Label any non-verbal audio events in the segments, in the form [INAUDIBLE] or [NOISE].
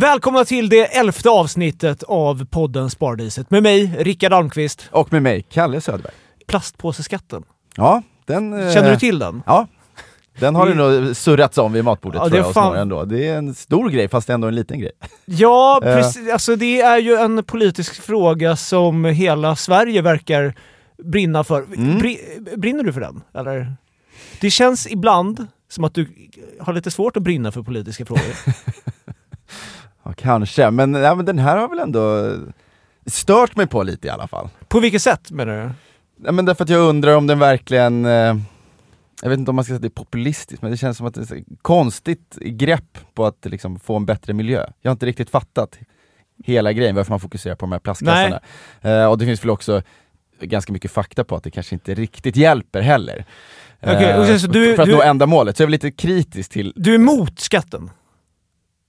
Välkomna till det elfte avsnittet av podden Spardiset med mig, Rickard Almqvist. Och med mig, Kalle Söderberg. Plastpåseskatten. Ja, den... eh, Känner du till den? Ja. Den har det nog surrats om vid matbordet Ja, tror jag hos fan- ändå. Det är en stor grej fast ändå en liten grej. Ja, Eh. precis. Alltså det är ju en politisk fråga som hela Sverige verkar brinna för. Mm. Bri brinner du för den? Eller? Det känns ibland som att du har lite svårt att brinna för politiska frågor. [LAUGHS] Ja, kanske, men, ja, men den här har väl ändå stört mig på lite i alla fall. På vilket sätt menar du? Ja, men därför att jag undrar om den verkligen, eh, jag vet inte om man ska säga att det är populistiskt, men det känns som att det är ett konstigt grepp på att liksom, få en bättre miljö. Jag har inte riktigt fattat hela grejen, varför man fokuserar på de här plastkassarna. Eh, och det finns väl också ganska mycket fakta på att det kanske inte riktigt hjälper heller. Och sen så du- för att du- nå ändamålet, så jag är lite kritisk till, Du är emot skatten?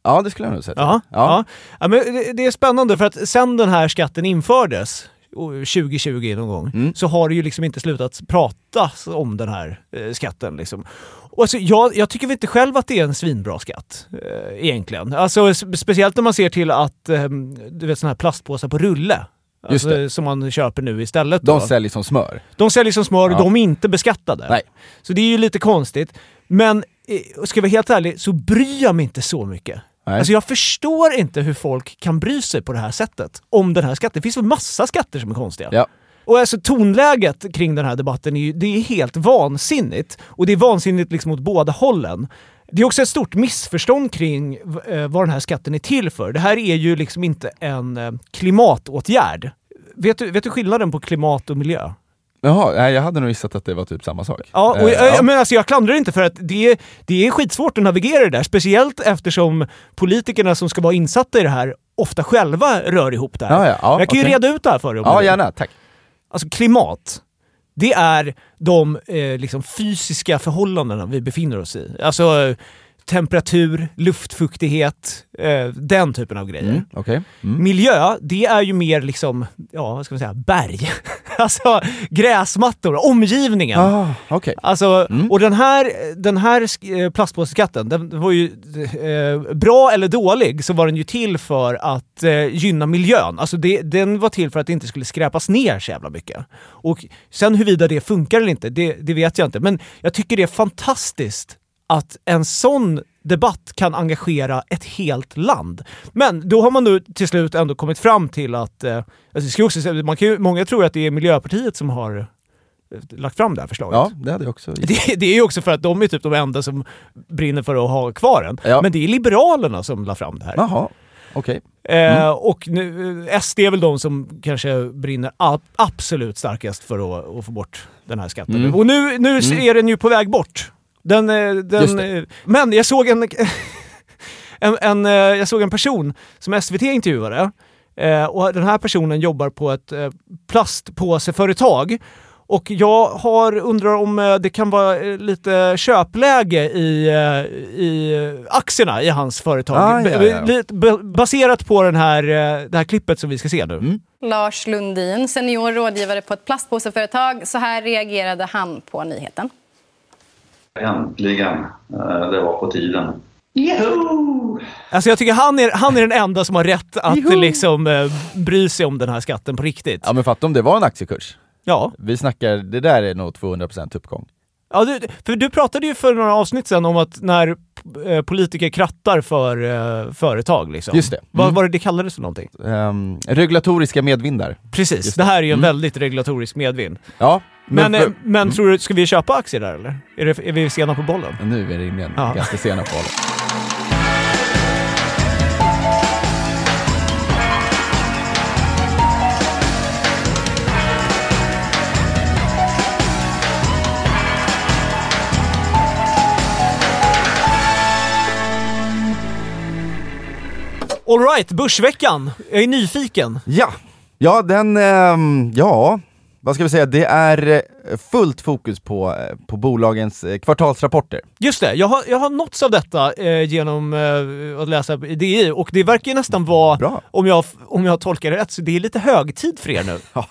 Ja det skulle jag nog säga. Ja, Ja. ja. men det, är spännande för att sen den här skatten infördes, o- 2020 någon gång, Mm. så har det ju liksom inte slutat pratas om den här eh, skatten. Liksom. Och alltså, jag, jag tycker väl inte själv att det är en svinbra skatt, eh, egentligen. Alltså, speciellt när man ser till att, eh, du vet sådana här plastpåsar på rulle. Alltså, som man köper nu istället. De då. säljer som smör. De säljer som smör och Ja. de är inte beskattade. Nej. Så det är ju lite konstigt. Men eh, ska jag vara helt ärlig så bryr jag mig inte så mycket. Nej. Alltså jag förstår inte hur folk kan bry sig på det här sättet om den här skatten. Det finns väl massa skatter som är konstiga. Ja. Och alltså tonläget kring den här debatten är ju det är helt vansinnigt. Och det är vansinnigt liksom åt båda hållen. Det är också ett stort missförstånd kring eh, vad den här skatten är till för. Det här är ju liksom inte en eh, klimatåtgärd. Vet du, vet du skillnaden på klimat och miljö? Jaha, nej, jag hade nog gissat att det var typ samma sak. Ja, och Eh, jag, jag, men alltså jag klandrar inte för att det, det är skitsvårt att navigera det där. Speciellt eftersom politikerna som ska vara insatta i det här ofta själva rör ihop det här. Ja, ja, ja, jag kan ju okej. reda ut det här för dig Ja, gärna, tack. Alltså klimat, det är de eh, liksom fysiska förhållandena vi befinner oss i. Alltså eh, temperatur, luftfuktighet, eh, den typen av grejer. Mm, Okej. Mm. Miljö, det är ju mer liksom, ja vad ska man säga, berg. [LAUGHS] alltså gräsmattor, omgivningen. Ah, okej. Alltså, Mm. och den här, den här eh, plastpåseskatten, den var ju eh, bra eller dålig så var den ju till för att eh, gynna miljön. Alltså det, den var till för att det inte skulle skräpas ner så jävla mycket. Och sen huruvida det funkar eller inte, det, det vet jag inte. Men jag tycker det är fantastiskt att en sån debatt kan engagera ett helt land. Men då har man nu till slut ändå kommit fram till att, eh, alltså också man kan ju, många tror att det är Miljöpartiet som har eh, lagt fram det här förslaget. Ja, det hade jag också. [LAUGHS] Det, det är ju också för att de är typ de enda som brinner för att ha kvar den. Ja. Men det är Liberalerna som la fram det här. Jaha, okej. Eh, och nu, eh, SD är väl de som kanske brinner a- absolut starkast för att, att få bort den här skatten. Mm. Och nu, nu Mm. är den ju på väg bort. Den, eh, den, eh, men jag såg en, [LAUGHS] en, en, eh, jag såg en person som SVT intervjuade. Och den här personen jobbar på ett plastpåseföretag. Och jag har, undrar om det kan vara lite köpläge i, i aktierna i hans företag. Ah, ja, ja. Baserat på den här, det här klippet som vi ska se nu. Mm. Lars Lundin, senior rådgivare på ett plastpåseföretag. Så här reagerade han på nyheten. Äntligen. Eh, Det var på tiden. Alltså jag tycker han är, han är den enda som har rätt att liksom eh, bry sig om den här skatten på riktigt. Ja men fatta om det var en aktiekurs. Ja. Vi snackar, det där är nog 200% uppgång. Ja, du, för du pratade ju för några avsnitt sedan om att när eh, politiker krattar för eh, företag liksom. Just det. Vad Mm. var det det kallades för någonting? Ehm, regulatoriska medvindar. Precis, Just det här är ju en Mm. väldigt regulatorisk medvind. Ja, Men, för- eh, men tror du, ska vi köpa aktier där eller? Är, det, är vi sena på bollen? Nu är det rimligen Ja. ganska sena på hållet. Alright, Börsveckan. Jag är nyfiken. Ja, ja den, ehm, ja, vad ska vi säga, det är fullt fokus på, eh, på bolagens eh, kvartalsrapporter. Just det, jag har, jag har nåtts av detta eh, genom eh, att läsa DI och det verkar ju nästan vara, Bra. om jag, om jag tolkar det rätt, så det är lite högtid för er nu. [LAUGHS] Ja,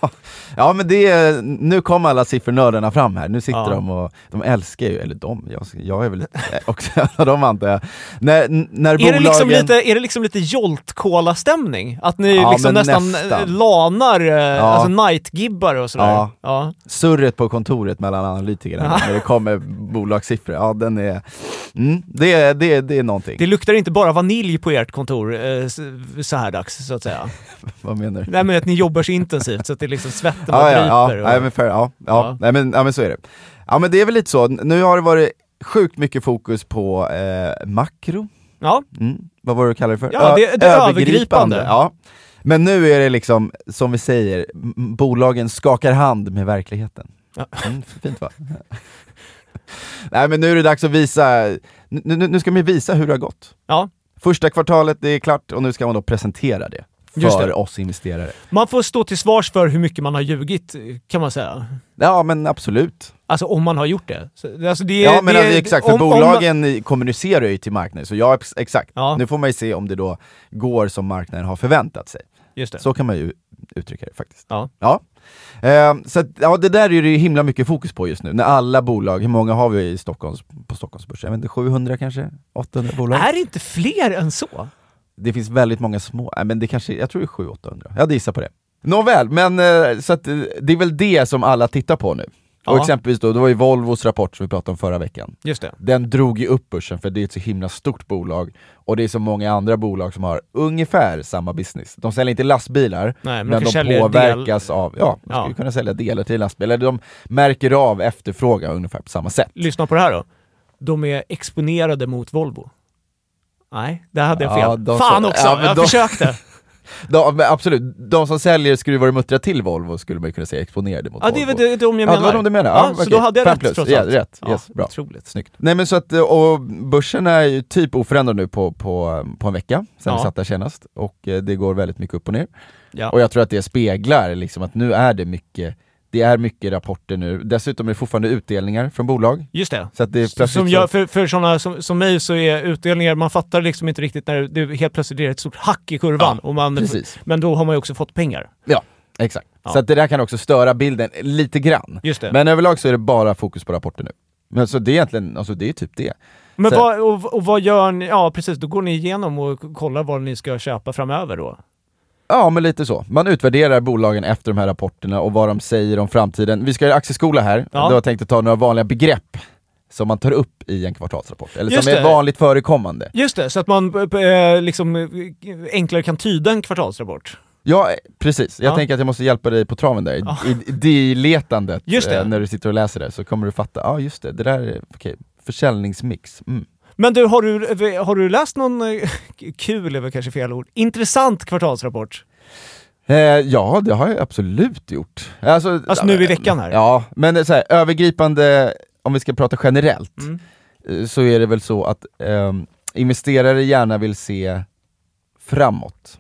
ja men det är, nu kommer alla siffernördarna fram här, nu sitter Ja. de och de älskar ju, eller de, jag, jag är väl också en av dem antar jag. När, när Är det, liksom lite, är det liksom lite Jolt-Cola-stämning? Att ni Ja, liksom nästan, nästan. eh, lanar, eh, alltså night-gibbar och sådär? Ja. ja. surret på kontoret mellan analytikerna Ja. när det kommer bolagssiffror, ja den är, mm, det, är, det, är, det är någonting. Det luktar inte bara vanilj på ert kontor eh, så här dags, så att säga. [LAUGHS] Vad menar du? Nej men att ni jobbar så intensivt så att det är liksom svetten Ja, ja, ja, och- nej, men fair, ja, ja. Ja. Nej, men, ja men så är det. Ja men det är väl lite så, nu har det varit sjukt mycket fokus på eh, makro, ja. mm. vad var det du kallade det för? Ja, det- det övergripande. Ja. Men nu är det liksom, som vi säger, bolagen skakar hand med verkligheten. Ja. [LAUGHS] Mm, fint va? [LAUGHS] Nej men nu är det dags att visa, nu, nu, ska man visa hur det har gått. Ja. Första kvartalet, det är klart, och nu ska man då presentera det för det. oss investerare. Man får stå till svars för hur mycket man har ljugit, kan man säga. Ja men absolut. Alltså om man har gjort det. Så, alltså, det Ja men det alltså, exakt, för om- om- bolagen kommunicerar ju till marknaden, så ja ex- exakt. Ja. Nu får man ju se om det då går som marknaden har förväntat sig. Just det. Så kan man ju uttrycka det faktiskt. Ja. Ja. Ehm, så att, ja, det där är det ju himla mycket fokus på just nu, när alla bolag, hur många har vi i Stockholms, på Stockholmsbörsen? Jag vet inte, 700 kanske? 800 bolag? Är det inte fler än så? Det finns väldigt många små, nej, men det kanske, jag tror det är 700-800, jag gissar på det. Nåväl, men eh, så att, eh, det är väl det som alla tittar på nu. Och Ja. exempelvis då, det var ju Volvos rapport som vi pratade om förra veckan. Just det. Den drog ju upp börsen för det är ett så himla stort bolag och det är så många andra bolag som har ungefär samma business. De säljer inte lastbilar, Nej, men, men de, de påverkas av, ja, de Ja. skulle kunna sälja delar till lastbilar, de märker av efterfrågan ungefär på samma sätt. Del. Lyssna på det här då. De är exponerade mot Volvo. Nej, där hade jag fel. Ja, Fan som- också, ja, jag de- försökte. [LAUGHS] De, absolut, de som säljer skruvar och muttrar till Volvo skulle man kunna säga exponerade mot Ja, det är Volvo. väl det- de jag Ja, menar. det var de du menar? Ja, Ja, så okej. då hade jag Fem rätt plus. trots Ja, allt. rätt. Ja, Yes, bra. Otroligt. Snyggt. Nej men så att, och börsen är ju typ oförändrad nu på, på, på en vecka, sen Ja. vi satt där senast, och eh, det går väldigt mycket upp och ner. Ja. Och jag tror att det speglar liksom att nu är det mycket, det är mycket rapporter nu, dessutom är det fortfarande utdelningar från bolag. Just det. Så det Som så, för för sådana som, som mig så är utdelningar, man fattar liksom inte riktigt när det helt plötsligt är ett stort hack i kurvan. och man, precis. men då har man ju också fått pengar. Ja, exakt. Ja. Så det där kan också störa bilden lite grann. Just det. Men överlag så är det bara fokus på rapporter nu. Men så det är egentligen, alltså det är typ det. Men Så- vad, och, och vad gör ni? Ja precis, då går ni igenom och kollar vad ni ska köpa framöver då? Ja, men lite så. Man utvärderar bolagen efter de här rapporterna och vad de säger om framtiden. Vi ska göra aktieskola här, Ja. då har jag tänkt att ta några vanliga begrepp som man tar upp i en kvartalsrapport, eller Just som är det. vanligt förekommande. Just det, så att man eh, liksom eh, enklare kan tyda en kvartalsrapport. Ja, eh, precis. Jag Ja. tänker att jag måste hjälpa dig på traven där, Ja. i i di-letandet, Just det. eh, när du sitter och läser det, så kommer du fatta, ja ah, just det, det där är, okej, försäljningsmix. Mm. Men du, har du, har du läst någon, eh, kul är väl kanske fel ord, intressant kvartalsrapport? Eh, ja, det har jag absolut gjort. Alltså, Alltså nu i veckan här? Ja, men så här, övergripande, om vi ska prata generellt, Mm. eh, så är det väl så att ehm, investerare gärna vill se framåt.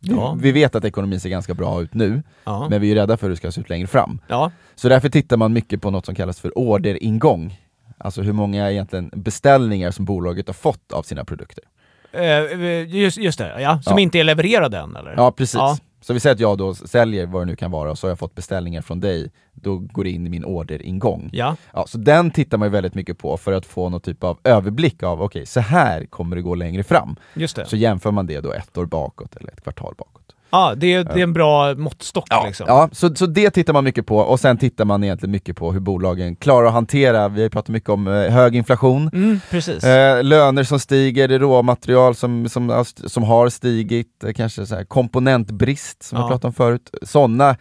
Vi, Ja. vi vet att ekonomin ser ganska bra ut nu, Ja. men vi är rädda för hur det ska se ut längre fram. ja. Så därför tittar man mycket på något som kallas för orderingång. Alltså hur många egentligen beställningar som bolaget har fått av sina produkter. Eh, just, just det, ja. Som Ja. inte är levererade än eller? Ja precis. Ja. Så vi säger att jag då säljer vad det nu kan vara, och så har jag fått beställningar från dig, då går det in i min orderingång. Ja. Ja, så den tittar man ju väldigt mycket på för att få någon typ av överblick av, okej, så här kommer det gå längre fram. just det. Så jämför man det då ett år bakåt eller ett kvartal bakåt. Ja, det, är, det är en bra måttstock Ja, liksom. ja så, så det tittar man mycket på och sen tittar man egentligen mycket på hur bolagen klarar att hantera, vi har pratat mycket om eh, hög inflation, Mm, precis. eh, löner som stiger, råmaterial som, som, har som har stigit, eh, kanske så här komponentbrist som Ja. jag pratade om förut. Sådana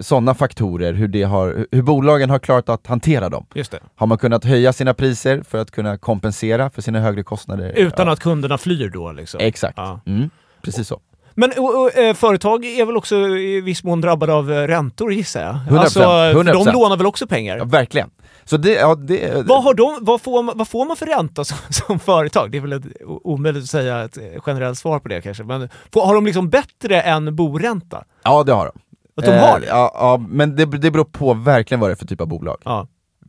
såna faktorer, hur, det har, hur bolagen har klarat att hantera dem. Just det. Har man kunnat höja sina priser för att kunna kompensera för sina högre kostnader? Utan ja. att kunderna flyr då liksom. Exakt, Ja. mm, precis så. Men och, och, eh, företag är väl också i viss mån drabbade av eh, räntor gissar jag? 100%, Alltså, för 100%. de lånar väl också pengar? Ja, verkligen. Så det, ja, det, Vad, har de, vad, får man, vad får man för ränta som, [LAUGHS] som företag? Det är väl ett, omöjligt att säga ett generellt svar på det kanske. Men får, har de liksom bättre än boränta? ja, det har de. Att de har det? Ja, ja men det, det beror på verkligen vad det är för typ av bolag. Ja.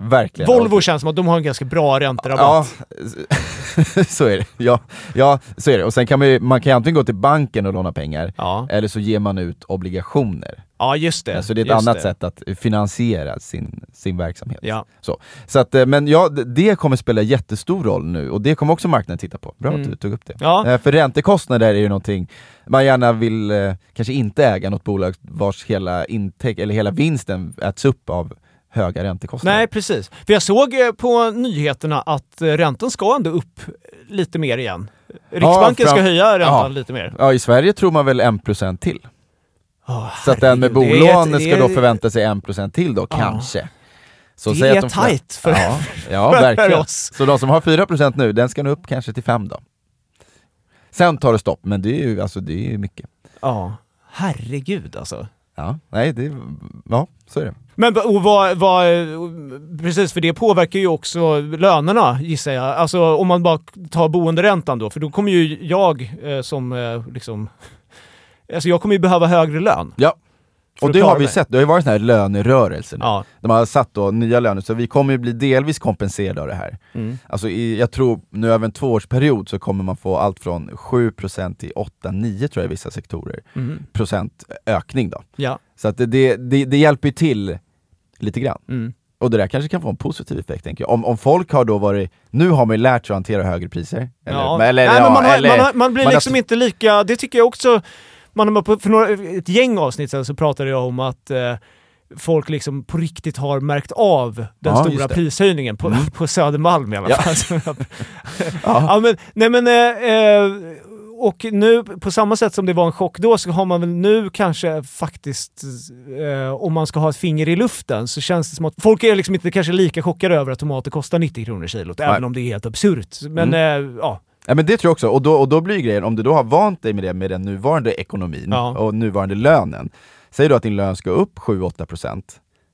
Verkligen. Volvo känns som att de har en ganska bra ränterabatt. Ja, [LAUGHS] så är det. Ja, ja, så är det. Och sen kan man ju, man kan antingen gå till banken och låna pengar, Ja, eller så ger man ut obligationer. ja just det. Så det är ett annat det. sätt att finansiera sin, sin verksamhet. Ja. Så att, eh, men ja, det- det kommer spela jättestor roll nu och det kommer också marknaden titta på. Bra Mm. att du tog upp det. Ja. Eh, För räntekostnader är ju någonting man gärna vill eh, kanske inte äga något bolag vars hela intäkt, eller hela vinsten äts upp av höga räntekostnader. Nej, precis. För jag såg eh, på nyheterna att eh, räntan ska ändå upp lite mer igen. Riksbanken fram- ska höja räntan ja. lite mer. Ja, i Sverige tror man väl 1% till. Åh, Så att den med bolån ett- ska då förvänta sig 1% till då, Ja. kanske. Så Det är de tajt för, Ja, [LAUGHS] ja verkligen. oss. Så de som har 4% nu, den ska nog upp kanske till 5 då. Sen tar det stopp, men det är ju, alltså, det är ju mycket. Ja, herregud alltså. Ja, nej, det, ja, så är det. Men och vad, vad, precis, för det påverkar ju också lönerna gissar jag. Alltså om man bara tar boenderäntan då, för då kommer ju jag eh, som eh, liksom... [LAUGHS] Alltså jag kommer ju behöva högre lön. Ja. Och det har vi mig. sett, det har ju varit sån här lönerörelse nu. Ja. De har satt då nya löner, så vi kommer ju bli delvis kompenserade av det här. Mm. Alltså i, jag tror nu över en tvåårsperiod så kommer man få allt från 7% till 8-9 tror jag i vissa sektorer, Mm. procent ökning då. Ja. Så att det, det, det, det hjälper ju till lite grann. Mm. Och det där kanske kan få en positiv effekt tänker jag. Om, om folk har då varit, nu har man ju lärt sig att hantera högre priser. Eller, Ja. eller, Nej, ja, man, har, eller, man, har, man blir man har- liksom inte lika... Det tycker jag också... Man för några, ett gäng avsnitt sen så pratade jag om att eh, folk liksom på riktigt har märkt av den Ja, stora prishöjningen på, Mm. på Södermalm i alla fall. [LAUGHS] Ja. ja, men, nej men, eh, eh, och nu på samma sätt som det var en chock då så har man väl nu kanske faktiskt, eh, om man ska ha ett finger i luften, så känns det som att folk är liksom inte kanske lika chockade över att tomater kostar 90 kronor kilot, även om det är helt absurt. Men eh, ja, Ja men det tror jag också, och då, och då blir grejen, om du då har vant dig med det med den nuvarande ekonomin Ja. och nuvarande lönen, säg då att din lön ska upp 7-8%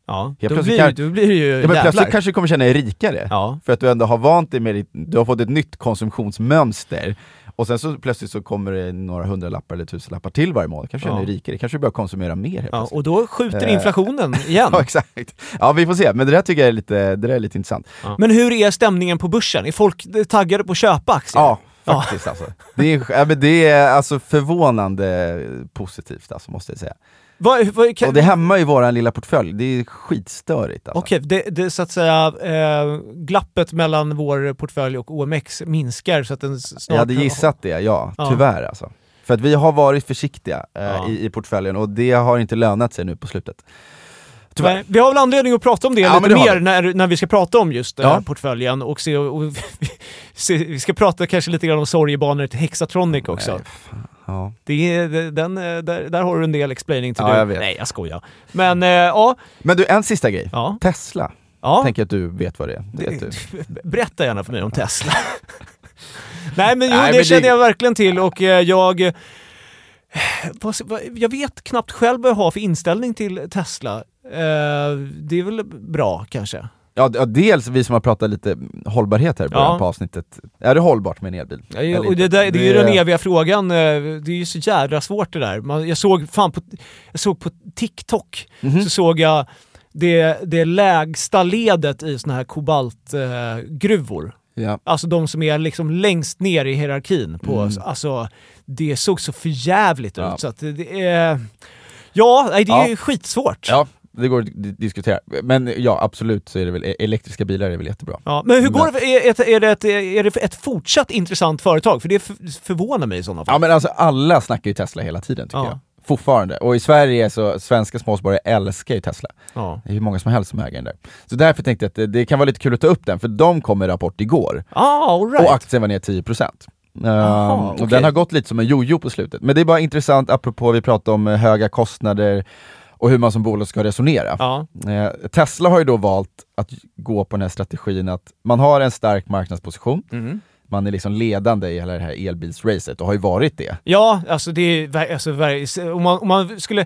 ja då, blir, kan- då blir det ju Ja men plötsligt kanske du kommer känna dig rikare, Ja. för att du ändå har vant dig med ditt, du har fått ett nytt konsumtionsmönster och sen så plötsligt så kommer det några hundralappar eller tusenlappar till varje månad, kanske Ja. dig rikare, kanske börjar konsumera mer helt Ja, plötsligt. och då skjuter Eh. inflationen [LAUGHS] igen. Ja exakt, ja vi får se, men det där tycker jag är lite, det är lite intressant. Men hur är stämningen på börsen? Är folk taggade på att köpa aktier? Ja, faktiskt alltså. Det är, ja, det är alltså förvånande positivt alltså, måste jag säga. Vad, vad, kan, Och det hämmar ju våran lilla portfölj, det är skitstörigt alltså. Okej, det, det så att säga eh, glappet mellan vår portfölj och OMX minskar så att den snart... Jag hade gissat det, ja, Ja. tyvärr alltså. För att vi har varit försiktiga eh, Ja. i, i portföljen och det har inte lönat sig nu på slutet. Tyvärr. Nej, vi har väl anledning att prata om det Ja, lite det mer när, när vi ska prata om just Ja. portföljen och se, och, [LAUGHS] se, vi ska prata kanske lite grann om sorgebanor till Hexatronic också. Nej. Ja. Det det- den, eh, där, där har du en del explaining to Ja, do. jag vet. Nej, jag skojar. Men eh, ja, Men du, en sista grej. ja, Tesla, ja. tänker att du vet vad det är. Det du. [LAUGHS] Berätta gärna för mig om Tesla. [LAUGHS] Nej men jo, Nej, det men det- känner jag verkligen till och eh, jag... Jag vet knappt själv vad jag har för inställning till Tesla. Det är väl bra kanske? Ja, dels vi som har pratat lite hållbarhet här i början Ja. på avsnittet. Är det hållbart med en elbil? Ja, och det, där, det är ju den eviga frågan. eh, Det är ju så jädra svårt det där. Man, jag, såg, fan på, jag såg på TikTok, Mhm. så såg jag det, det lägsta ledet i såna här kobaltgruvor. Eh. Ja. Alltså de som är liksom längst ner i hierarkin. På, Mm. Alltså, det såg så förjävligt ut. Så det är... Ja, det är Ja. ju skitsvårt. ja, det går att di- diskutera. Men ja, absolut så är det väl, e- elektriska bilar är väl jättebra. Ja, men hur Men- går det? För, är, ett- är, det ett, är det ett fortsatt intressant företag? För det förvånar mig i sådana fall. Ja men alltså alla snackar ju Tesla hela tiden tycker Ja. jag. Fortfarande. Och i Sverige så, svenska småsparare älskar ju Tesla. Ja. Det är ju många som helst som äger den där. Så därför tänkte jag att det, det kan vara lite kul att ta upp den, för de kom med rapport igår. Ah, right. Och aktien var ner 10%. Jaha, Ehm, okej. Och den har gått lite som en jojo på slutet. Men det är bara intressant, apropå vi pratar om eh, höga kostnader och hur man som bolag ska resonera. Ja. Eh, Tesla har ju då valt att gå på den här strategin att man har en stark marknadsposition, Mm. man är liksom ledande i hela det här elbilsracet och har ju varit det. Ja, alltså det är... Alltså, om, man, om man skulle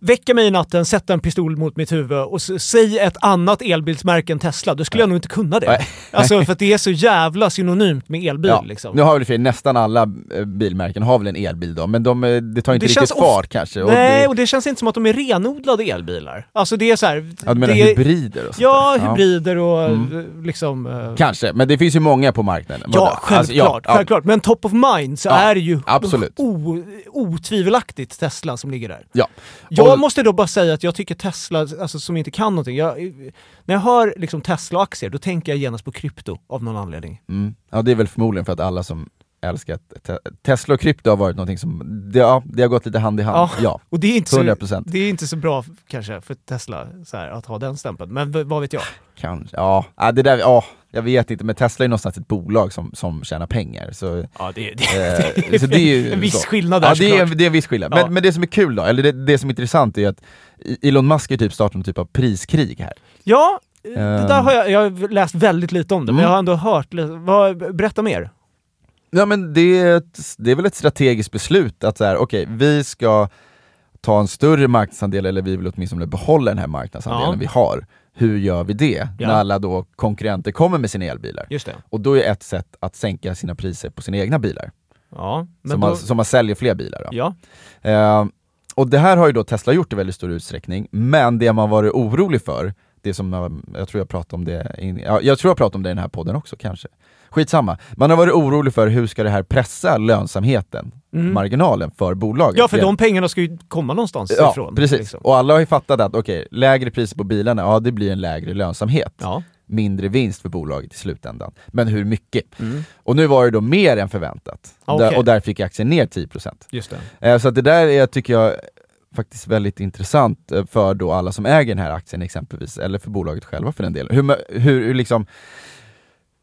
väcka mig i natten, sätta en pistol mot mitt huvud och säg ett annat elbilsmärke än Tesla, då skulle jag nog inte kunna det. Nej. Alltså för att det är så jävla synonymt med elbil Ja, liksom. Nu har väl för nästan alla eh, bilmärken har väl en elbil då, men de, eh, det tar inte Det riktigt fart kanske. Och Nej, det, och det känns inte som att de är renodlade elbilar. Alltså det är så här, ja, du menar det är, hybrider och sånt Ja, där? hybrider och Mm. liksom... eh, Kanske, men det finns ju många på marknaden. Ja, Vadå? självklart. Alltså, ja, ja. självklart. Men top of mind så Ja, är det ju absolut. O, otvivelaktigt Tesla som ligger där. Ja. Jag måste då bara säga att jag tycker Tesla, alltså, som inte kan någonting, jag, när jag hör liksom Tesla-aktier då tänker jag genast på krypto av någon anledning. Mm. Ja det är väl förmodligen för att alla som älskar te Tesla och krypto har varit någonting som, det, ja, det har gått lite hand i hand. Ja. Ja, Och det är inte så, 100%. det är inte så bra kanske för Tesla så här, att ha den stämpeln, men vad vet jag? kanske. Ja, ja, det där, ja, jag vet inte, men Tesla är någonstans ett bolag som, som tjänar pengar. Så, Ja, det, eh, [LAUGHS] så det är ju en viss så. skillnad där Ja, det är, det är en viss skillnad. Ja. Men, men det som är kul då, eller det, det som är intressant är att Elon Musk är typ startat någon typ av priskrig här. Ja, det Ehm. där har jag, jag har läst väldigt lite om det, men Mm. jag har ändå hört. Vad, berätta mer. Ja men det är, ett, det är väl ett strategiskt beslut att så här, okej, vi ska ta en större marknadsandel, eller vi vill åtminstone behålla den här marknadsandelen Ja. vi har. Hur gör vi det? Ja. När alla då konkurrenter kommer med sina elbilar. Just det. Och då är ett sätt att sänka sina priser på sina egna bilar. Ja, men som, då, man, som man säljer fler bilar. Då. ja. Eh, och det här har ju då Tesla gjort i väldigt stor utsträckning, men det man varit orolig för, det som eh, jag tror jag pratade om det, in, ja, jag tror jag pratade om det i den här podden också kanske. Skitsamma. Man har varit orolig för hur ska det här pressa lönsamheten, Mm. marginalen för bolaget. Ja, för de pengarna ska ju komma någonstans Ja, ifrån. precis. liksom. Och alla har ju fattat att okej, lägre priser på bilarna, ja det blir en lägre lönsamhet. Ja. Mindre vinst för bolaget i slutändan. Men hur mycket? Mm. Och nu var det då mer än förväntat. Okej. Där, och där fick aktien ner 10%. Just det. Eh, Så att det där är, tycker jag, faktiskt väldigt intressant eh, för då alla som äger den här aktien exempelvis, eller för bolaget själva för den delen. Hur, hur, hur liksom,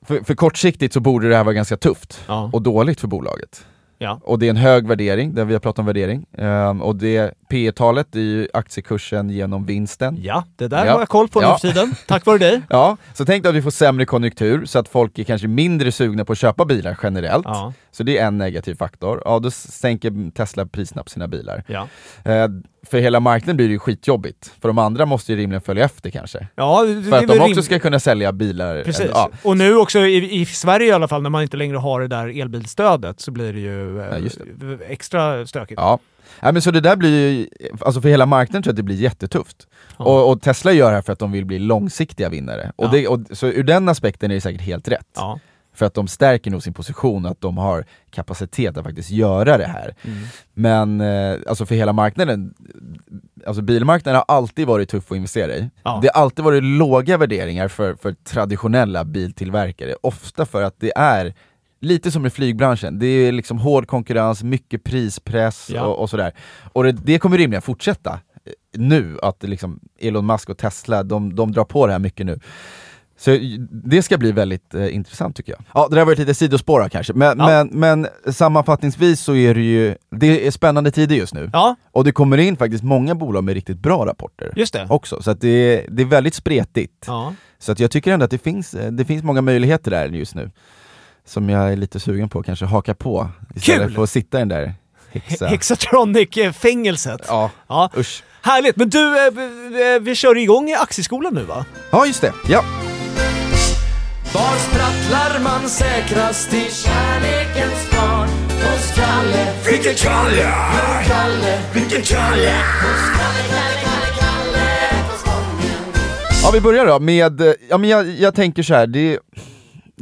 för, för kortsiktigt så borde det här vara ganska tufft Ja. och dåligt för bolaget. Ja. Och det är en hög värdering, där vi har pratat om värdering. Ehm, och det P talet är ju aktiekursen genom vinsten. ja, det där Ja. har jag koll på nu Ja. för tiden. [LAUGHS] Tack vare dig. Ja, så tänk dig att vi får sämre konjunktur så att folk är kanske mindre sugna på att köpa bilar generellt. Ja. Så det är en negativ faktor. Ja, då sänker Tesla priserna på sina bilar. Ja. Eh, för hela marknaden blir det ju skitjobbigt, för de andra måste ju rimligen följa efter kanske. Ja, det, För det att de också ska kunna sälja bilar. Precis. Ja, Och nu också i, i Sverige i alla fall, när man inte längre har det där elbilstödet så blir det ju eh, Ja, just extra stökigt. ja. ja men så det där blir ju, alltså för hela marknaden tror jag att det blir jättetufft. Ja. Och, och Tesla gör det här för att de vill bli långsiktiga vinnare. Och det, och, så ur den aspekten är det säkert helt rätt. För att de stärker nog sin position, att de har kapacitet att faktiskt göra det här. Mm. Men eh, alltså för hela marknaden, alltså bilmarknaden har alltid varit tuff att investera i. Ja. Det har alltid varit låga värderingar för, för traditionella biltillverkare, ofta för att det är lite som i flygbranschen, det är liksom hård konkurrens, mycket prispress Ja. och, och sådär. Och det, det kommer rimligen fortsätta eh, nu, att liksom Elon Musk och Tesla, de, de drar på det här mycket nu. Så det ska bli väldigt eh, intressant tycker jag. Ja, det där var ett litet sidospår här kanske, men, Ja. men, men sammanfattningsvis så är det ju, det är spännande tider just nu. ja, Och det kommer in faktiskt många bolag med riktigt bra rapporter just det. också, så att det, är, det är väldigt spretigt. Ja. Så att jag tycker ändå att det finns, eh, det finns många möjligheter där just nu. Som jag är lite sugen på att kanske haka på, istället Kul! för att sitta i den där. Hexatronic-fängelset. Ja, Ja. usch. Härligt, men du, eh, vi- kör igång i aktieskolan nu va? Ja, just det. Ja. Var sprattlar man säkrast i kärlekens barn? Hos Kalle. Vilken Kalle? Kalle. Vilken Kalle? Hos Kalle, Kalle, Kalle, Kalle på Spången. Ja vi börjar då med, eh, ja men jag, jag tänker så här, det,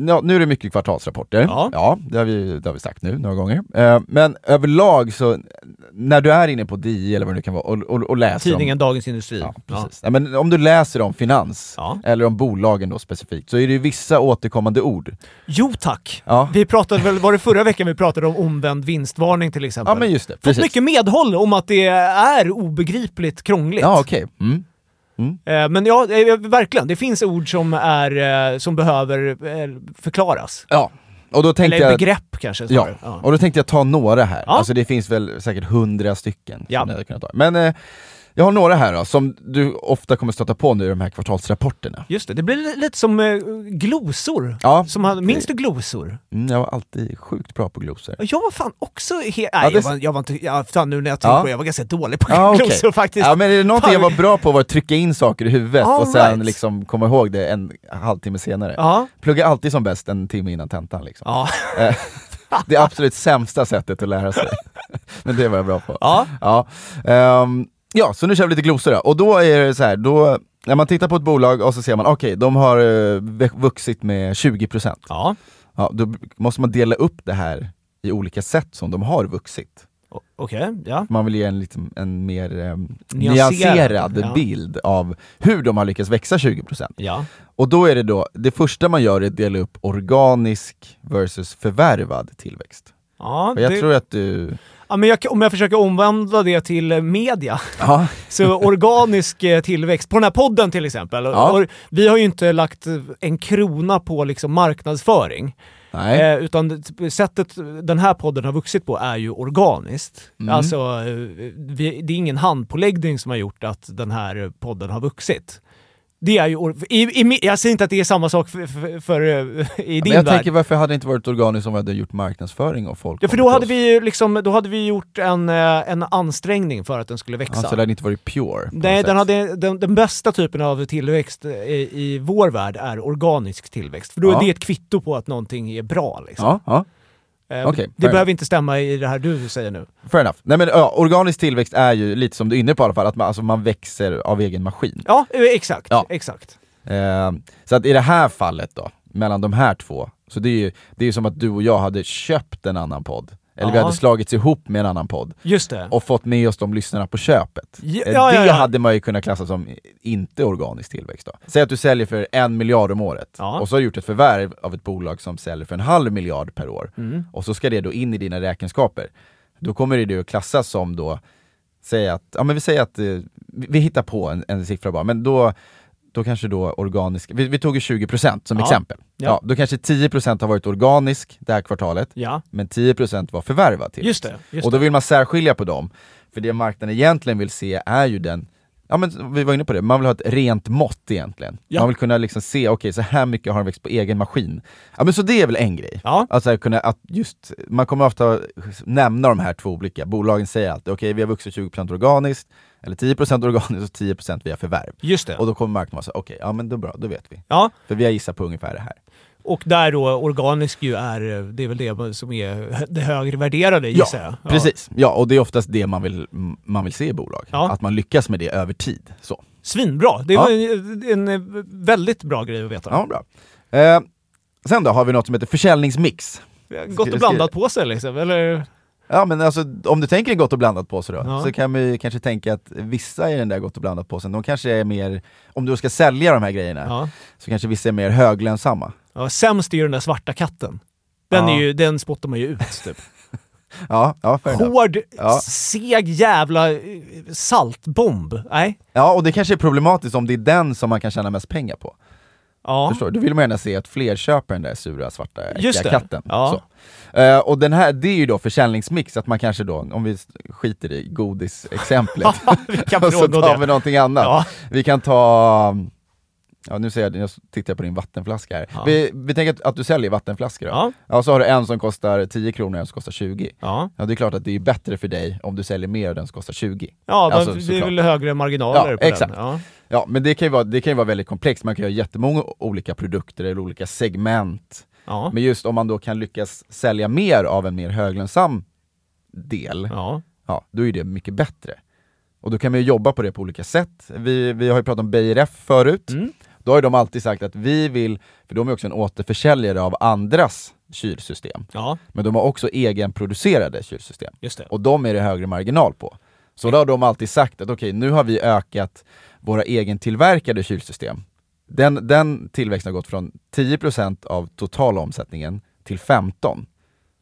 ja, nu är det mycket kvartalsrapporter, Ja. det, har vi, det har vi sagt nu några gånger. Eh, men överlag så, när du är inne på DI eller vad det nu kan vara och, och, och läser Tidningen om, Dagens Industri. ja, precis. Ja, men om du läser om finans, Ja. eller om bolagen då specifikt, så är det ju vissa återkommande ord. Jo tack! Ja. Vi pratade väl, var det förra veckan vi pratade om omvänd vinstvarning till exempel? Ja men just det, Fått mycket medhåll om att det är obegripligt krångligt. Ja okej. Mm. Eh, Men ja, eh, verkligen. Det finns ord som, är, eh, som behöver eh, förklaras. Ja, och då tänkte Eller jag... begrepp kanske Ja. Ja. och då tänkte jag ta några här. Ja. Alltså det finns väl säkert hundra stycken. Ja. som jag hade kunnat ta. Men eh, jag har några här då, som du ofta kommer stöta på nu i de här kvartalsrapporterna. Just det, det blir li- lite som eh, glosor. Ja, Som hade, minns du glosor? mm, jag var alltid sjukt bra på glosor. Jag var fan också he- Nej, Ja, det- jag, var, jag var inte... Ja, fan, nu när jag tänker på det, jag var ganska dålig på Ja, glosor faktiskt. Ja men är det någonting jag var bra på var att trycka in saker i huvudet All och sen right. liksom komma ihåg det en halvtimme senare. Ja. Plugga alltid som bäst en timme innan tentan liksom. Ja. Eh, det är absolut sämsta sättet att lära sig. [LAUGHS] Men det var jag bra på. Ja. Ja, Ehm, ja så nu kör vi lite glosor då. Och då är det så här, då, när man tittar på ett bolag och så ser man, okej, de har eh, vux- vuxit med 20%. Ja. Ja, då måste man dela upp det här i olika sätt som de har vuxit. Okej, ja. Man vill ge en, liten, en mer um, Nyanserad, nyanserad ja. bild av hur de har lyckats växa 20%. Ja. Och då är det då, det första man gör är att dela upp organisk versus förvärvad tillväxt. Ja, Och jag det, tror att du... ja, men jag, om jag försöker omvandla det till eh, media, Ja, [LAUGHS] så organisk eh, tillväxt, på den här podden till exempel, Ja. vi har ju inte lagt eh, en krona på liksom marknadsföring. Eh, utan sättet den här podden har vuxit på är ju organiskt. Mm. Alltså, vi, det är ingen handpåläggning som har gjort att den här podden har vuxit. Det är ju, i, i, jag säger inte att det är samma sak för, för, för eh, i Men din jag värld. tänker varför hade det inte varit organiskt om vi hade gjort marknadsföring och folk Ja, för då hade oss? vi liksom, då hade vi gjort en, eh, en ansträngning för att den skulle växa. Alltså det hade inte varit pure. Nej, den, hade, den, den bästa typen av tillväxt i, i vår värld är organisk tillväxt. För då är Ja. det ett kvitto på att någonting är bra. Liksom. Ja, ja. Eh, okej, det behöver inte stämma i det här du säger nu. Fair enough. Nej men ja, organisk tillväxt är ju lite som du är inne på i alla fall, att man, alltså, man växer av egen maskin. Ja, eh, exakt. Ja. exakt. Eh, så att i det här fallet då, mellan de här två, så det är ju det är som att du och jag hade köpt en annan podd. Eller vi Ja. hade slagits ihop med en annan podd Just det. och fått med oss de lyssnarna på köpet. Ja, Eh, ja, det hade man ju kunnat klassa som inte organisk tillväxt då. Säg att du säljer för en miljard om året, och så har du gjort ett förvärv av ett bolag som säljer för en halv miljard per år, Mm. och så ska det då in i dina räkenskaper. Då kommer det att klassas som då, säg att, ja men vi säger att, eh, vi, vi hittar på en, en siffra bara, men då då kanske då organisk, vi, vi tog ju 20% som Ja. exempel. Ja. Ja. då kanske 10% har varit organisk det här kvartalet, Ja, men 10% var förvärvad till. just det. Just Och då vill man särskilja på dem, för det marknaden egentligen vill se är ju den Ja men vi var inne på det, man vill ha ett rent mått egentligen. Man vill kunna liksom se, okej så här mycket har den växt på egen maskin. Ja men så det är väl en grej. Ja. Alltså kunna, att just, man kommer ofta nämna de här två olika, bolagen säger alltid okej vi har vuxit 20% organiskt, eller 10% organiskt och 10% via förvärv. Just det. Och då kommer marknaden vara så, okej, ja men då bra, då vet vi. Ja, För vi har gissat på ungefär det här. och där då organisk ju är, det är väl det som är det högre värderade gissar jag. Ja. Precis, ja och det är oftast det man vill, man vill se i bolag. Ja. Att man lyckas med det över tid. Så. Svinbra! Det Ja. var en, en väldigt bra grej att veta. Ja, bra. Eh, sen då har vi något som heter försäljningsmix. Gott och blandat på sig liksom, eller? Ja men alltså om du tänker en gott och blandat påse då, Ja. så kan vi kanske tänka att vissa i den där gott och blandat påsen, de kanske är mer, om du ska sälja de här grejerna, Ja. så kanske vissa är mer höglönsamma. Ja, sämst är ju den där svarta katten. Den, Ja. är ju, den spottar man ju ut typ. [LAUGHS] Ja, ja. Hård, Ja. seg jävla eh, saltbomb. Nej? Ja, och det kanske är problematiskt om det är den som man kan tjäna mest pengar på. Ja. Förstår du? Då vill man gärna se att fler köper den där sura svarta Just katten. Ja. Eh, och den här, det är ju då försäljningsmix, att man kanske då, om vi skiter i godisexemplet, [LAUGHS] [LAUGHS] och så tar det. vi någonting annat. Ja. Vi kan ta, ja nu ser jag, jag tittar på din vattenflaska här. Ja. Vi, vi tänker att, att du säljer vattenflaskor då. Ja. Ja, så har du en som kostar 10 kronor och en som kostar 20. Ja, Ja det är klart att det är bättre för dig om du säljer mer av den som kostar 20. ja Alltså, det är väl högre marginaler Ja, på exakt. den. Ja. Ja men det kan ju vara, det kan ju vara väldigt komplext, man kan ha jättemånga olika produkter eller olika segment. Ja. Men just om man då kan lyckas sälja mer av en mer höglönsam del, Ja. ja, då är det mycket bättre. Och då kan man ju jobba på det på olika sätt. Vi, vi har ju pratat om BRF förut, Mm. Då har de alltid sagt att vi vill, för de är också en återförsäljare av andras kylsystem, Ja, men de har också egenproducerade kylsystem. Och de är det högre marginal på. Så då har de alltid sagt att okej, nu har vi ökat våra egentillverkade kylsystem. Den, den tillväxten har gått från 10% av totala omsättningen till 15%.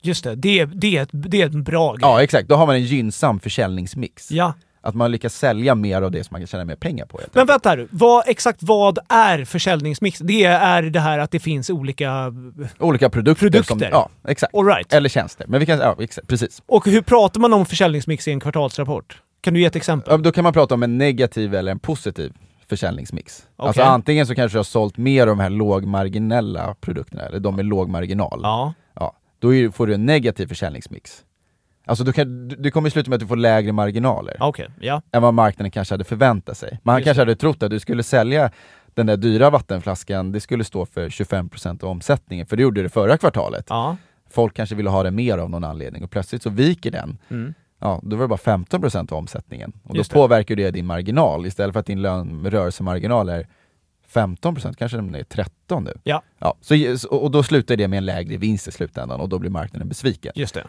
Just det, det, är- det, det är en bra grej. Ja exakt, då har man en gynnsam försäljningsmix. Ja. Att man lyckas sälja mer av det som man kan tjäna mer pengar på. Men vänta här, vad, exakt vad är försäljningsmix? Det är det här att det finns olika... Olika produkter. Som, Produkter. ja, exakt. All right. Eller tjänster. Men vi kan, ja, exakt, precis. Och hur pratar man om försäljningsmix i en kvartalsrapport? Kan du ge ett exempel? Ja, Då kan man prata om en negativ eller en positiv försäljningsmix. Alltså Okej. antingen så kanske du har sålt mer av de här lågmarginella produkterna, eller de med låg marginal. Ja. Ja, då får du en negativ försäljningsmix. Alltså du kan, du- det kommer sluta med att du får lägre marginaler Okej, ja. än vad marknaden kanske hade förväntat sig. Man Just kanske det. hade trott att du skulle sälja den där dyra vattenflaskan, det skulle stå för 25% av omsättningen, för det gjorde det förra kvartalet. Ja. Folk kanske ville ha det mer av någon anledning och plötsligt så viker den. Mm. Ja, då var det bara 15% av omsättningen. Och Just då det. påverkar det din marginal. Istället för att din lön, rörelsemarginal är 15%, kanske den är 13 nu. Ja. Ja, så, och då slutar det med en lägre vinst i slutändan och då blir marknaden besviken. Just det.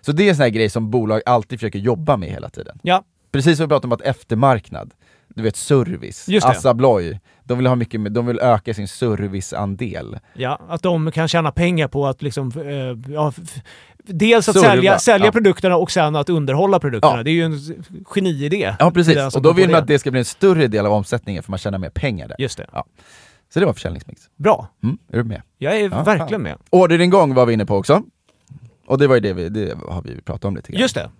Så det är en sån här grej som bolag alltid försöker jobba med hela tiden. Ja. Precis som vi pratade om att eftermarknad, du vet service. Assa Abloy, de vill, ha mycket, med- de vill öka sin serviceandel. Ja, att de kan tjäna pengar på att liksom, eh, ja, dels att Serva, sälja, sälja ja. produkterna och sen att underhålla produkterna. Ja. Det är ju en geniidé. Ja precis, och då vill man att det ska bli en större del av omsättningen för man tjänar mer pengar där. Just det. Så det var försäljningsmix. Bra. Mm, är du med? Jag är Ja, verkligen med. Orderingång var vi inne på också. Och det var ju det vi, det har vi pratat om lite grann. Just det.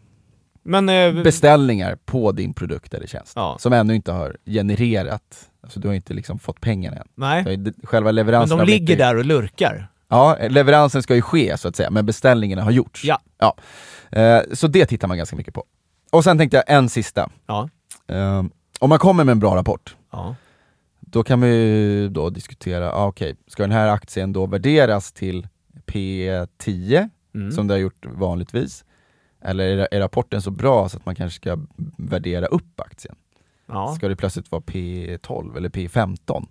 Men... Eh, Beställningar på din produkt eller tjänst. Ja. Som ännu inte har genererat, alltså du har inte liksom fått pengarna än. nej, Själva men leveransen de har ligger där och lurkar. Ja, leveransen ska ju ske så att säga, men beställningarna har gjorts. Ja. ja. Eh, så det tittar man ganska mycket på. Och sen tänkte jag en sista. Ja. Eh, om man kommer med en bra rapport, Ja. då kan vi ju då diskutera, ah, okej, ska den här aktien då värderas till P10, Mm. som det har gjort vanligtvis? Eller är, är rapporten så bra så att man kanske ska värdera upp aktien? ja. Ska det plötsligt vara P12 eller P15?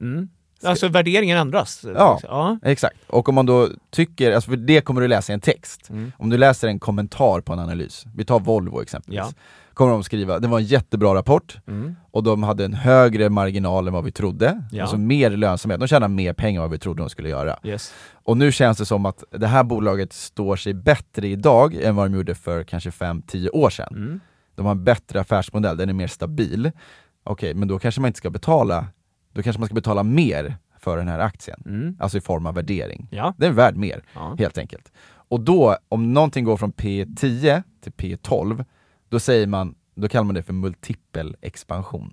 Mm. Alltså värderingen ändras. Ja. ja. Exakt, och om man då tycker, alltså för det kommer du läsa i en text. Mm. Om du läser en kommentar på en analys, vi tar Volvo exempelvis, Ja. Kommer de skriva, det var en jättebra rapport Mm. och de hade en högre marginal än vad vi trodde, Ja. alltså mer lönsamhet, de tjänar mer pengar än vad vi trodde de skulle göra. Yes. Och nu känns det som att det här bolaget står sig bättre idag än vad de gjorde för kanske 5-10 år sedan. Mm. De har en bättre affärsmodell, den är mer stabil. Okej, men då kanske man inte ska betala, då kanske man ska betala mer för den här aktien. Mm. Alltså i form av värdering. Ja. Den är värd mer, Ja. helt enkelt. Och då, om någonting går från P10 till P12, då säger man, då kallar man det för multipel expansion.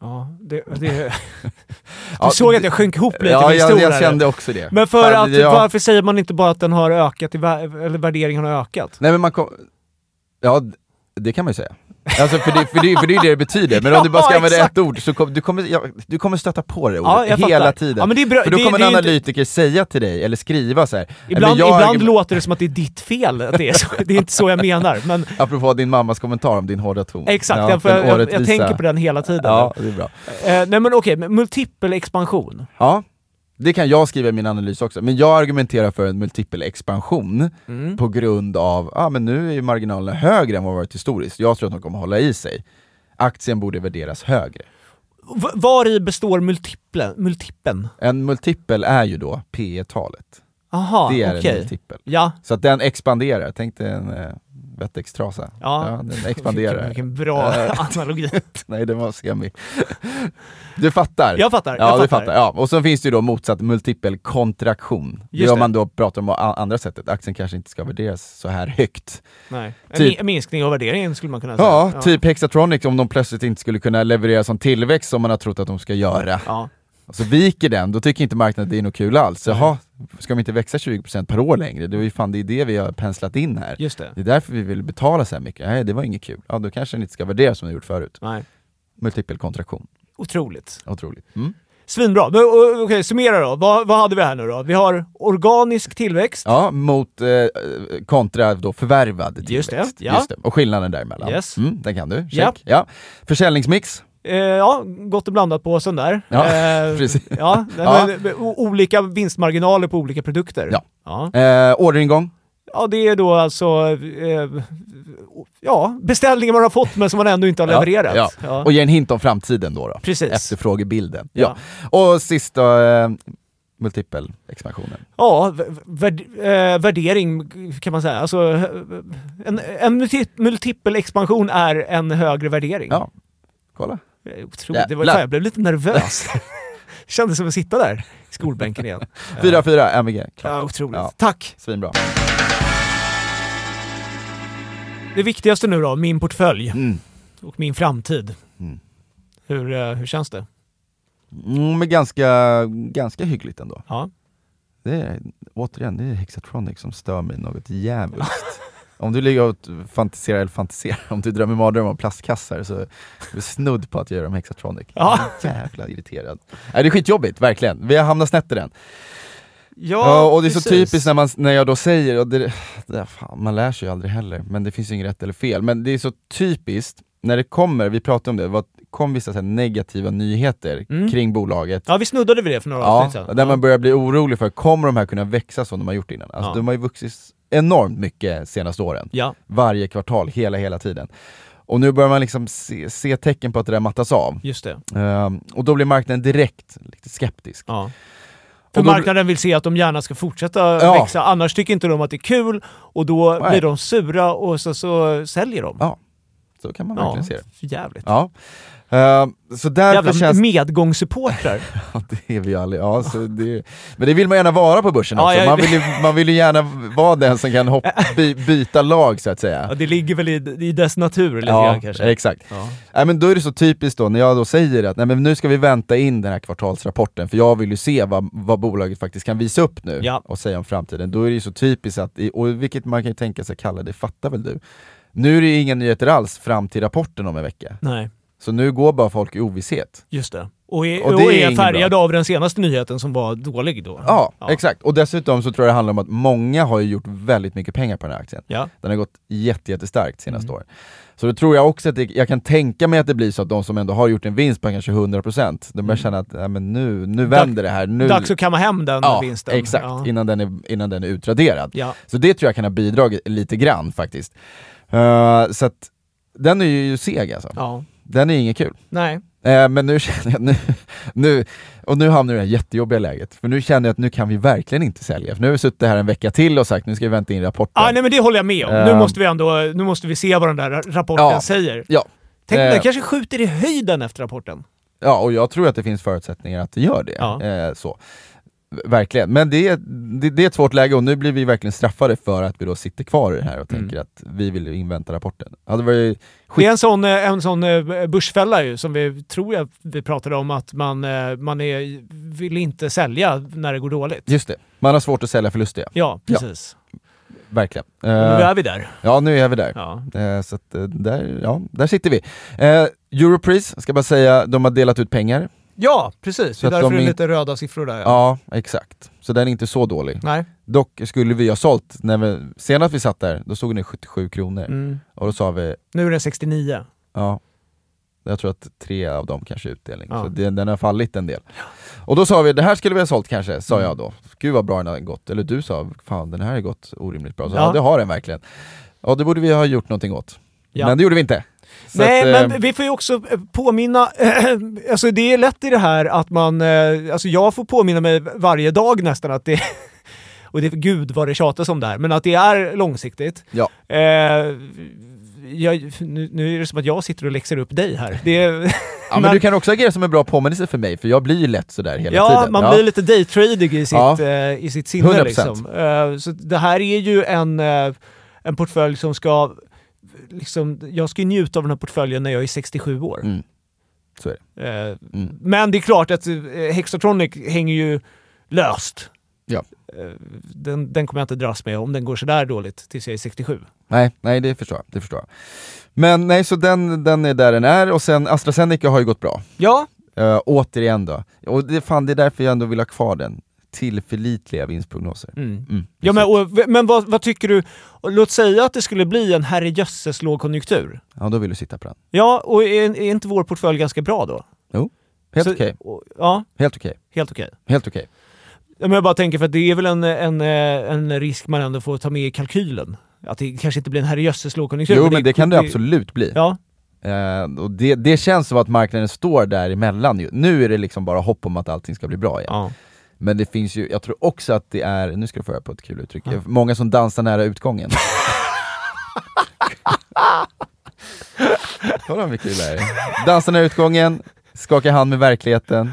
Ja, det, det, [LAUGHS] Ja, du såg att jag sjönk ihop lite Ja, med historien. jag kände också det. Men för att, ja. varför säger man inte bara att den har ökat, eller värderingen har ökat? Nej men man kom... Ja, det kan man ju säga. Alltså för det, för det, för det är det det betyder, men om du bara ska Ja, använda exakt. ett ord så kommer du kommer, ja, du kommer stöta på det Ja, ordet jag hela fattar. tiden. Ja, bra. För då Det- kommer en analytiker säga till dig, eller skriva så här. Ibland, "Men jag ibland låter det som att det är ditt fel att det är så. Det är inte så jag menar. Men Apropå din mammas kommentar om din hårda ton. exakt, Ja, jag, jag, jag, tänker på den hela tiden. Ja, det är bra. Eh, nej men okej, men multipel expansion. Ja, det kan jag skriva i min analys också, men jag argumenterar för en multipel expansion Mm. på grund av, ja ah, men nu är marginalerna högre än vad de varit historiskt, jag tror att de kommer hålla i sig. Aktien borde värderas högre. V- var i består multiplen? multipeln? En multipel är ju då P talet Aha, Det är okej. en multipel. Ja, Så att den expanderar, tänk dig en eh, Wettex-trasa. Ja. den expanderar. vilken, vilken bra [LAUGHS] analogi. [LAUGHS] Nej, den var semi. Du fattar? Jag fattar, Ja, jag du fattar. fattar. Ja. Och så finns det ju då motsatt multipel kontraktion. Det är om det. man då pratar om andra sättet, aktien kanske inte ska värderas så här högt. Nej. En Typ- mi- minskning av värderingen skulle man kunna säga. Ja, typ Hexatronic om de plötsligt inte skulle kunna leverera som tillväxt som man har trott att de ska göra. Ja. Och så viker den, då tycker inte marknaden att det är något kul alls. Jaha, ska de inte växa 20% per år längre? Det är ju fan det, är det vi har penslat in här. Just det. Det är därför vi vill betala så här mycket. Nej, det var inget kul. Ja, då kanske den inte ska värderas som den gjort förut. Nej. Multipel kontraktion. Otroligt. Otroligt. Mm. Svinbra. Men, o- Okej, summera då. Vad, vad hade vi här nu då? Vi har organisk tillväxt. Ja, mot eh, kontra då förvärvad tillväxt. Just det, ja. Just det. Och skillnaden däremellan. Yes. Mm, den kan du. Check. Ja. Ja. Försäljningsmix Eh, ja, gott och blandat påsen där. Ja, Eh, [LAUGHS] precis. Ja. Men, o- olika vinstmarginaler på olika produkter. Ja. Ja, Eh, orderingång? ja det är då alltså eh, ja, beställningar man har fått men som man ändå inte har levererat. ja. Ja. Och ge en hint om framtiden då. då. Precis. Efterfrågebilden. Ja. Ja. Och sista, eh, multipelexpansionen. Ja, värd, eh, värdering kan man säga. Alltså, eh, en, en multi- multipel expansion är en högre värdering. Ja, kolla. Otroligt. Det var, fan, jag blev lite nervös. [LAUGHS] Kändes som att sitta där i skolbänken igen. 4-4, MVG. Klart. Ja, otroligt. Ja. Tack! Svinbra. Det viktigaste nu då, min portfölj Mm. och min framtid. Mm. Hur, eh, hur känns det? Mm, men ganska, ganska hyggligt ändå. Ja. Det är, återigen, det är Hexatronic som stör mig något djävulskt. [LAUGHS] om du ligger och fantiserar, eller fantiserar, om du drömmer mardrömmar om plastkassar så är du snudd på att göra dem Hexatronic. Ja. Jävla irriterad. Nej, det är skitjobbigt, verkligen. Vi har hamnat snett i den. Ja, Ja, och det är så precis. typiskt när, man, när jag då säger, och det, det, fan, man lär sig ju aldrig heller, men det finns ju inget rätt eller fel, men det är så typiskt när det kommer, vi pratade om det, vad kom vissa så negativa nyheter Mm. kring bolaget Ja, vi snuddade vid det för några Ja, avsnitt sedan. där man börjar bli orolig för, kommer de här kunna växa som de har gjort innan? Alltså Ja. de har ju vuxit enormt mycket senaste åren, Ja, varje kvartal, hela hela tiden. Och nu börjar man liksom se, se tecken på att det där mattas av. just det. Ehm, och då blir marknaden direkt lite skeptisk. Ja. För Och då- marknaden vill se att de gärna ska fortsätta Ja. växa, annars tycker inte de att det är kul och då Nej. blir de sura och så, så säljer de. Ja, Så kan man verkligen se det. jävligt. Ja. Ehm, så därför Jävla känns medgångssupportrar. [LAUGHS] Ja, det är vi alla. Ja, så det, men det vill man gärna vara på börsen Ja, också. Man, vill ju, man vill ju gärna vara den som kan hoppa, [LAUGHS] by, byta lag så att säga. ja, det ligger väl i, i dess natur lite Ja, grann kanske. exakt. Ja. Nej, men då är det så typiskt då när jag då säger att nej, men nu ska vi vänta in den här kvartalsrapporten för jag vill ju se vad, vad bolaget faktiskt kan visa upp nu Ja. och säga om framtiden. Då är det ju så typiskt att, och vilket man kan ju tänka sig kalla det fattar väl du. Nu är det ju inga nyheter alls fram till rapporten om en vecka. Nej, Så nu går bara folk i ovisshet. just det. Och är, Och och är är, inget färgad av den senaste nyheten som var dålig då. Ja, exakt. Och dessutom så tror jag det handlar om att många har gjort väldigt mycket pengar på den här aktien. Ja. Den har gått jätte, jättestarkt senaste Mm. åren. Så då tror jag också att det, jag kan tänka mig att det blir så att de som ändå har gjort en vinst på kanske 100% de börjar känna att nej, men nu, nu vänder det här. Nu... Mm. Dags att kamma hem den ja, vinsten. exakt. Ja. Innan, den är, innan den är utraderad. Ja. Så det tror jag kan ha bidragit lite grann faktiskt. Eh, så att den är ju seg alltså. ja. Den är inget kul. Nej. Eh, men nu [LAUGHS] känner jag, nu, nu, och nu hamnar vi i det här jättejobbiga läget, för nu känner jag att nu kan vi verkligen inte sälja, för nu har vi suttit här en vecka till och sagt nu ska vi vänta in rapporten. Ah, nej men det håller jag med om. nu, Ehm. måste vi ändå, nu måste vi se vad den där ra- rapporten Ja. säger. Ja. Tänk om Eh. den kanske skjuter i höjden efter rapporten. Ja, och jag tror att det finns förutsättningar att det gör det. Ja. Eh, så. Verkligen, men det är, det, det är ett svårt läge och nu blir vi verkligen straffade för att vi då sitter kvar i det här och Mm. tänker att vi vill invänta rapporten. Ja, det ju Det är en sån, eh, en sån eh, börsfälla ju, som vi tror jag vi pratade om, att man, eh, man är, vill inte sälja när det går dåligt. Just det, man har svårt att sälja förlustiga. Ja, precis. Verkligen. Och Nu är vi där. Ja, nu är vi där. Ja. Så att, där, ja, där sitter vi. Eh, Europris, ska bara säga, de har delat ut pengar. Ja, precis. Så det är därför de det är lite röda siffror där. Ja. exakt. Så den är inte så dålig. Nej. Dock skulle vi ha sålt, när vi, senast vi satt där, då stod den i 77 kronor. Mm. Och då sa vi, Nu är den 69. ja, jag tror att tre av dem kanske är utdelning. Ja. Så den, den har fallit en del. Och då sa vi, det här skulle vi ha sålt kanske, sa Mm. jag då. Gud vad bra den har gått. Eller du sa, fan den här har gått orimligt bra. Så, Ja. ja. det har den verkligen. Ja, det borde vi ha gjort någonting åt. Ja. Men det gjorde vi inte. Nej, att, eh, men vi får ju också eh, påminna, [CLEARS THROAT] alltså det är lätt i det här att man, eh, alltså jag får påminna mig varje dag nästan att det, [LAUGHS] och det, gud vad det tjatas om det här, men att det är långsiktigt. Ja. Eh, jag, nu, nu är det som att jag sitter och läxar upp dig här. Det, [LAUGHS] Ja, men, du kan också agera som en bra påminnelse för mig, för jag blir ju lätt sådär hela ja, tiden. man blir lite daytradig i sitt, Ja. eh, i sitt sinne 100%. liksom. Eh, så det här är ju en, eh, en portfölj som ska, liksom, jag ska ju njuta av den här portföljen när jag är 67 år. Mm. Så är det. Eh, Mm. Men det är klart att eh, Hexatronic hänger ju löst. Ja. Eh, Den, den kommer jag inte dras med om den går sådär dåligt tills jag är 67. Nej, nej det förstår jag. Det förstår jag. Men nej, så den, den är där den är, och sen AstraZeneca har ju gått bra. Ja, Uh, återigen då. Och det, fan, det är därför jag ändå vill ha kvar den. Tillförlitliga vinstprognoser. Mm. Mm, Ja, men, och, men vad, vad tycker du? Låt säga att det skulle bli en herrejösses lågkonjunktur. ja, då vill du sitta på den. Ja, och är, är inte vår portfölj ganska bra då? Helt Så- okej. och- Ja, Helt okej. helt okej. Helt okej. Men jag bara tänker för det är väl en, en, eh, en risk man ändå får ta med i kalkylen. Att det kanske inte blir en herrejösses lågkonjunktur. Jo men det kan det absolut bli. Ja, Eh, och det, det känns som att marknaden står däremellan ju. Nu är det liksom bara hopp om att allting ska bli bra igen. ja. Men det finns ju, jag tror också att det är, nu ska du få höra på ett kul uttryck, många som dansar nära utgången. [LAUGHS] Kolla vad kul det är. Dansar nära utgången, skaka hand med verkligheten.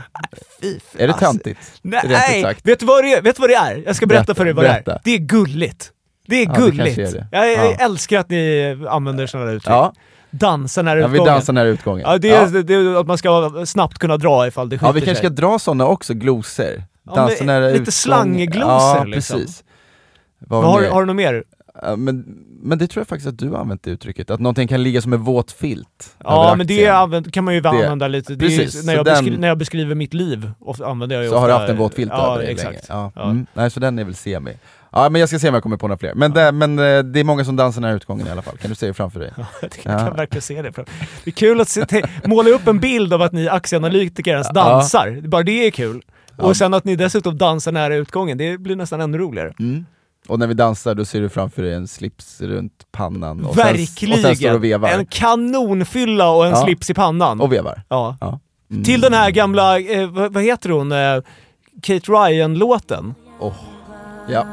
Är det töntigt? Ut Nej, vet du, vad det är? vet vad det är? Jag ska berätta, Berätta, för dig vad det är. berätta. Det är gulligt. Det är Ja, det gulligt. kanske är det. Jag, Ja. älskar att ni använder sådana uttryck. Ja, Dansa nära jag vill utgången. dansa nära utgången. Ja, det är, Det är att man ska snabbt kunna dra ifall det skiter Ja vi kanske ska sig. dra sådana också, glosor. Ja, Dansa nära lite utgång. slangglosor, Ja liksom. precis. Vad har, har du något mer? Men, men det tror jag faktiskt att du har använt det uttrycket, att någonting kan ligga som en våt filt Ja, men det använd, kan man ju använda lite. Det är, Precis, när, så jag den- beskri- när jag beskriver mitt liv använder jag ju Så ofta... har du haft en våt filt ja, över exakt. Ja. Ja. Mm. Nej, så den är väl semi. Ja men jag ska se om jag kommer på några fler. Men, det, men eh, det är många som dansar nära utgången i alla fall, kan du se det framför dig? [LAUGHS] Jag Ja. kan verkligen se det. Det är kul att se, måla upp en bild av att ni aktieanalytiker ens dansar. Bara det är kul. Ja. Och sen att ni dessutom dansar nära utgången, det blir nästan ännu roligare. Mm. Och när vi dansar då ser du framför dig en slips runt pannan och sen, Verkligen! och sen står och vevar. En kanonfylla och en Ja. slips i pannan. Och vevar. ja. Ja. Mm. Till den här gamla, eh, vad, heter hon, eh, Kate Ryan-låten. Oh. Ja.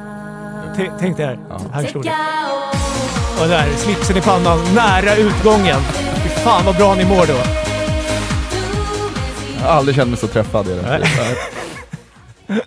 T- Tänk dig här, Ja. här slår det. Och där, slipsen i pannan, nära utgången. Fy fan vad bra ni mår då. Jag har aldrig känt mig så träffad i den. [LAUGHS]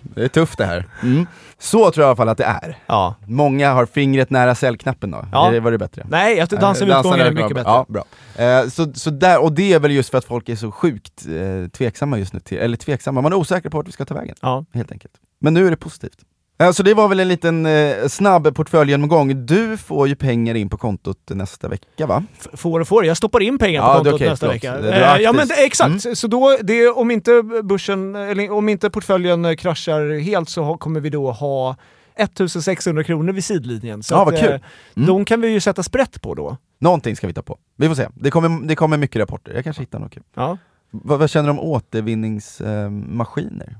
Det är tufft det här. Mm. Så tror jag i alla fall att det är. Ja. Många har fingret nära cellknappen då, Ja. Det- var det bättre? Nej, jag dansar vid Eh, utgången är mycket bättre. Ja, bra. Eh, så, så där, och det är väl just för att folk är så sjukt eh, tveksamma just nu, till, eller tveksamma, man är osäker på vart vi ska ta vägen. Ja. Helt enkelt. Men nu är det positivt. Eh, så det var väl en liten eh, snabb portföljgenomgång. Du får ju pengar in på kontot nästa vecka va? F- Får och får. Jag stoppar in pengar på Ja, kontot okej, nästa förlåt. vecka. Eh, ja men exakt, Mm. så då, det, om inte börsen, eller om inte portföljen eh, kraschar helt så ha, kommer vi då ha 1600 kronor vid sidlinjen. Så Ja, att, vad kul. eh, Mm. De kan vi ju sätta sprätt på då. Någonting ska vi ta på. Vi får se. Det kommer, det kommer mycket rapporter, jag kanske hittar något kul. Ja. Vad, vad känner du om återvinningsmaskiner? Har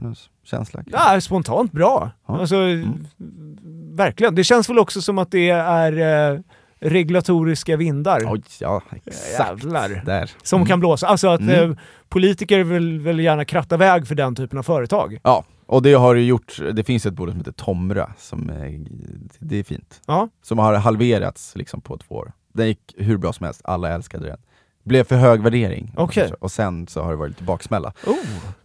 någon känsla? Ja, spontant bra. Ja. Alltså, Mm. Verkligen. Det känns väl också som att det är eh, regulatoriska vindar. Oj, ja exakt. Där. Som Mm. kan blåsa. Alltså att Mm. eh, politiker vill väl gärna kratta väg för den typen av företag. Ja, och det har du gjort, det finns ett bolag som heter Tomra, som är, det är fint. Ja. Som har halverats liksom på två år. Den gick hur bra som helst, alla älskade den. Blev för hög värdering. Okej. Och sen så har det varit lite baksmälla. Oh. Eh,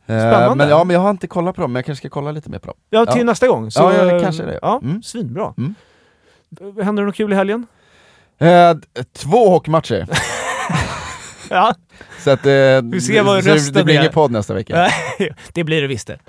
Spännande. Men, ja, men jag har inte kollat på dem, men jag kanske ska kolla lite mer på dem. Ja, till Ja. nästa gång. Så, Ja, ja, kanske det. Ja, Mm. svinbra. Mm. Händer det något kul i helgen? Eh, två hockeymatcher. [LAUGHS] Ja, så att, eh, Vi ser vad det- det blir ingen podd nästa vecka. det blir det visst det.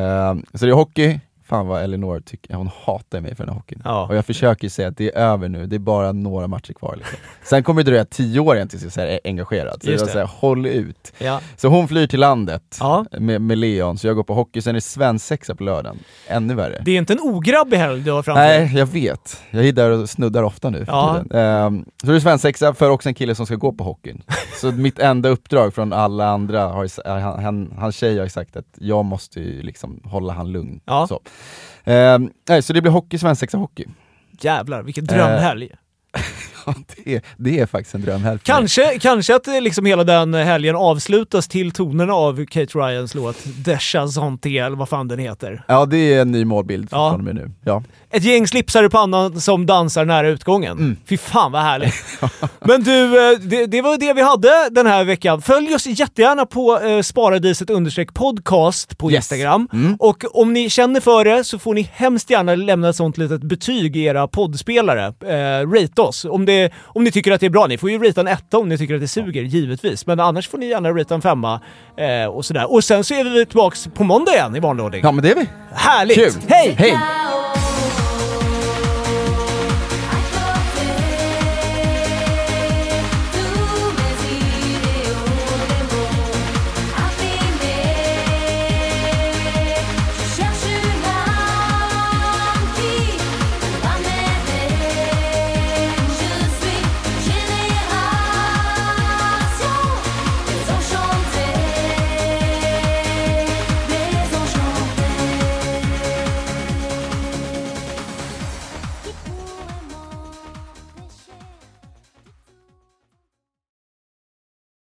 Eh, så det är hockey, fan vad Elinor tycker, hon hatar mig för den här hockeyn. Ja. Och jag försöker säga att det är över nu, det är bara några matcher kvar. Liksom. [LAUGHS] Sen kommer det dröja tio år igen tills jag är engagerad. Så Just jag säger håll ut. Ja. Så hon flyr till landet Ja. med, med Leon, så jag går på hockey, sen är det svensexa på lördagen. Ännu värre. Det är inte en ograbbig helg du har framför. Nej, jag vet. Jag är där och snuddar ofta nu Ja. Ehm, så det är svensexa för också en kille som ska gå på hockeyn. [LAUGHS] så mitt enda uppdrag från alla andra, har, han, han, hans tjej har sagt att jag måste ju liksom hålla han lugn. Ja. Så. Ehm, nej, så det blir hockey, svensexa hockey. Jävlar, vilken drömhelg. [LAUGHS] Det, är, det är faktiskt en mig. Kanske, kanske att det liksom hela den helgen avslutas till tonerna av Kate Ryans låt Desha Zonte, eller vad fan den heter. Ja, det är en ny målbild Ja. från och med nu. Ja. Ett gäng slipsar i pannan som dansar nära utgången. Mm. Fy fan vad härligt. [LAUGHS] Men du, eh, det, det var det vi hade den här veckan. Följ oss jättegärna på eh, sparadiset podcast på Yes. Instagram. Mm. Och om ni känner för det så får ni hemskt gärna lämna ett sånt litet betyg i era poddspelare. Eh, rate oss. Om, det, om ni tycker att det är bra. Ni får ju rita en etta om ni tycker att det suger, givetvis. Men annars får ni gärna rita en femma eh, och sådär. Och sen så är vi tillbaks på måndag igen i vanlig ordning. ja, men det är vi. Härligt! Kul. Hej! Hej!